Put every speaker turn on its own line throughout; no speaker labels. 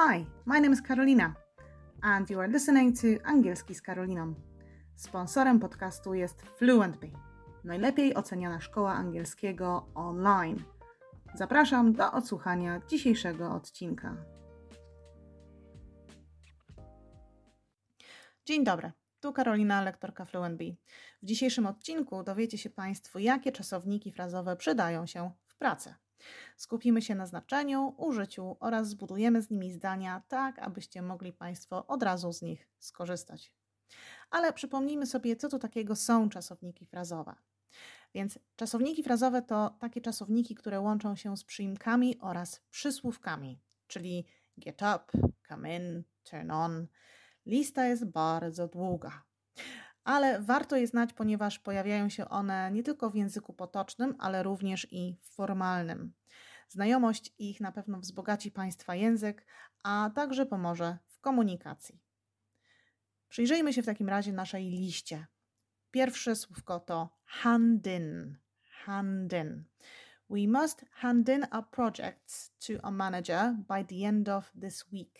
Hi, my name is Karolina and you are listening to Angielski z Karoliną. Sponsorem podcastu jest FluentBee, najlepiej oceniana szkoła angielskiego online. Zapraszam do odsłuchania dzisiejszego odcinka. Dzień dobry, tu Karolina, lektorka FluentBee. W dzisiejszym odcinku dowiecie się Państwo, jakie czasowniki frazowe przydają się w pracy. Skupimy się na znaczeniu, użyciu oraz zbudujemy z nimi zdania tak, abyście mogli Państwo od razu z nich skorzystać. Ale przypomnijmy sobie, co to takiego są czasowniki frazowe. Więc czasowniki frazowe to takie czasowniki, które łączą się z przyimkami oraz przysłówkami, czyli get up, come in, turn on. Lista jest bardzo długa. Ale warto je znać, ponieważ pojawiają się one nie tylko w języku potocznym, ale również i formalnym. Znajomość ich na pewno wzbogaci Państwa język, a także pomoże w komunikacji. Przyjrzyjmy się w takim razie naszej liście. Pierwsze słówko to hand in. Hand in. We must hand in our projects to a manager by the end of this week.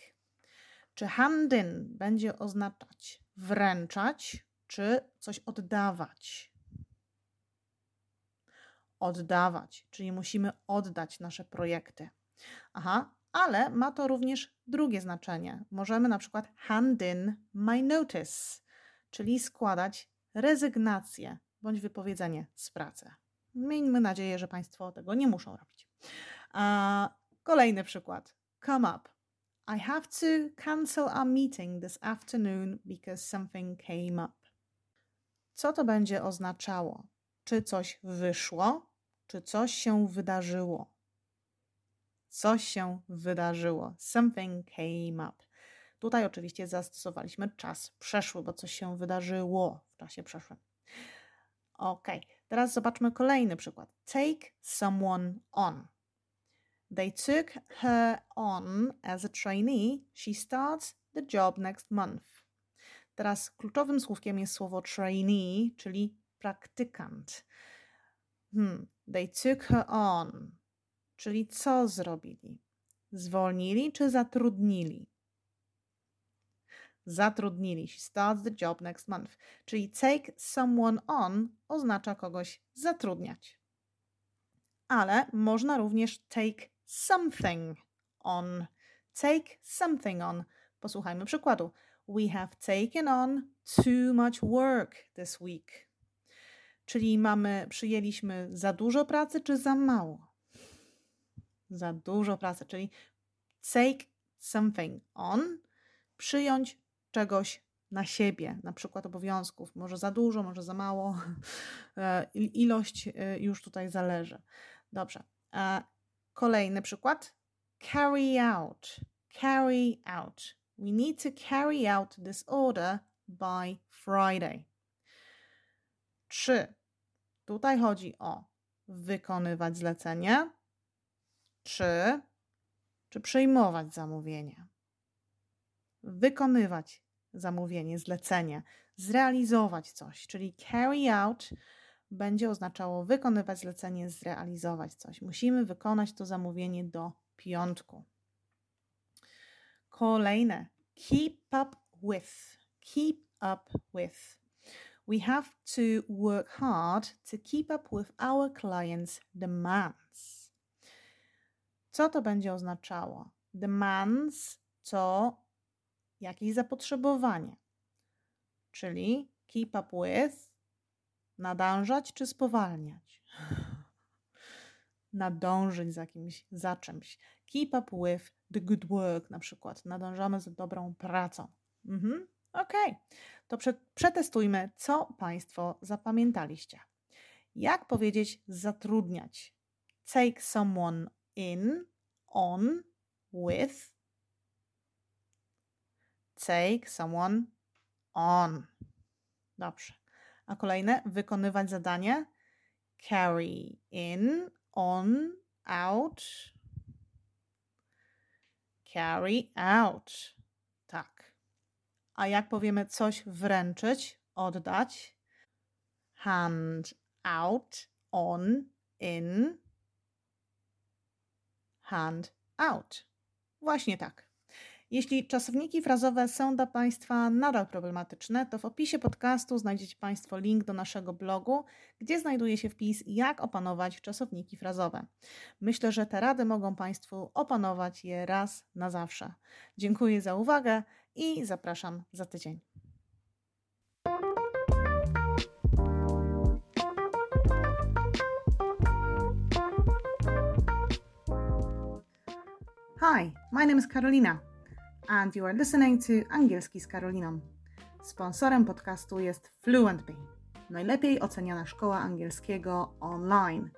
Czy hand in będzie oznaczać wręczać, czy coś oddawać? Oddawać, czyli musimy oddać nasze projekty. Aha, ale ma to również drugie znaczenie. Możemy na przykład hand in my notice, czyli składać rezygnację bądź wypowiedzenie z pracy. Miejmy nadzieję, że Państwo tego nie muszą robić. A, kolejny przykład. Come up. I have to cancel our meeting this afternoon because something came up. Co to będzie oznaczało? Czy coś wyszło, czy coś się wydarzyło? Coś się wydarzyło. Something came up. Tutaj oczywiście zastosowaliśmy czas przeszły, bo coś się wydarzyło w czasie przeszłym. Ok, teraz zobaczmy kolejny przykład. Take someone on. They took her on as a trainee. She starts the job next month. Teraz kluczowym słówkiem jest słowo trainee, czyli praktykant. Hmm. They took her on, czyli co zrobili? Zwolnili czy zatrudnili? Zatrudnili. She starts the job next month. Czyli take someone on oznacza kogoś zatrudniać. Ale można również take something on. Take something on. Posłuchajmy przykładu. We have taken on too much work this week. Czyli mamy, przyjęliśmy za dużo pracy czy za mało? Za dużo pracy, czyli take something on, przyjąć czegoś na siebie, na przykład obowiązków. Może za dużo, może za mało. E, ilość e, już tutaj zależy. Dobrze. E, kolejny przykład. Carry out. Carry out. We need to carry out this order by Friday. 3. Tutaj chodzi o wykonywać zlecenie, czy, czy przyjmować zamówienie. Wykonywać zamówienie, zlecenie, zrealizować coś, czyli carry out będzie oznaczało wykonywać zlecenie, zrealizować coś. Musimy wykonać to zamówienie do piątku. Kolejne. Keep up with. Keep up with. We have to work hard to keep up with our clients' demands. Co to będzie oznaczało? Demands to jakieś zapotrzebowanie, czyli keep up with, nadążać czy spowalniać. Nadążyć za kimś, za czymś. Keep up with the good work, na przykład. Nadążamy za dobrą pracą. Mhm. Ok, to przetestujmy, co Państwo zapamiętaliście. Jak powiedzieć zatrudniać? Take someone in, on, with. Take someone on. Dobrze. A kolejne, wykonywać zadanie. Carry in, on, out. Carry out. Tak. A jak powiemy coś wręczyć, oddać? Hand out, on, in. Hand out. Właśnie tak. Jeśli czasowniki frazowe są dla Państwa nadal problematyczne, to w opisie podcastu znajdziecie Państwo link do naszego blogu, gdzie znajduje się wpis, jak opanować czasowniki frazowe. Myślę, że te rady mogą Państwu opanować je raz na zawsze. Dziękuję za uwagę i zapraszam za tydzień. Hi, my name is Karolina and you are listening to Angielski z Karoliną. Sponsorem podcastu jest Fluentby, najlepiej oceniana szkoła angielskiego online.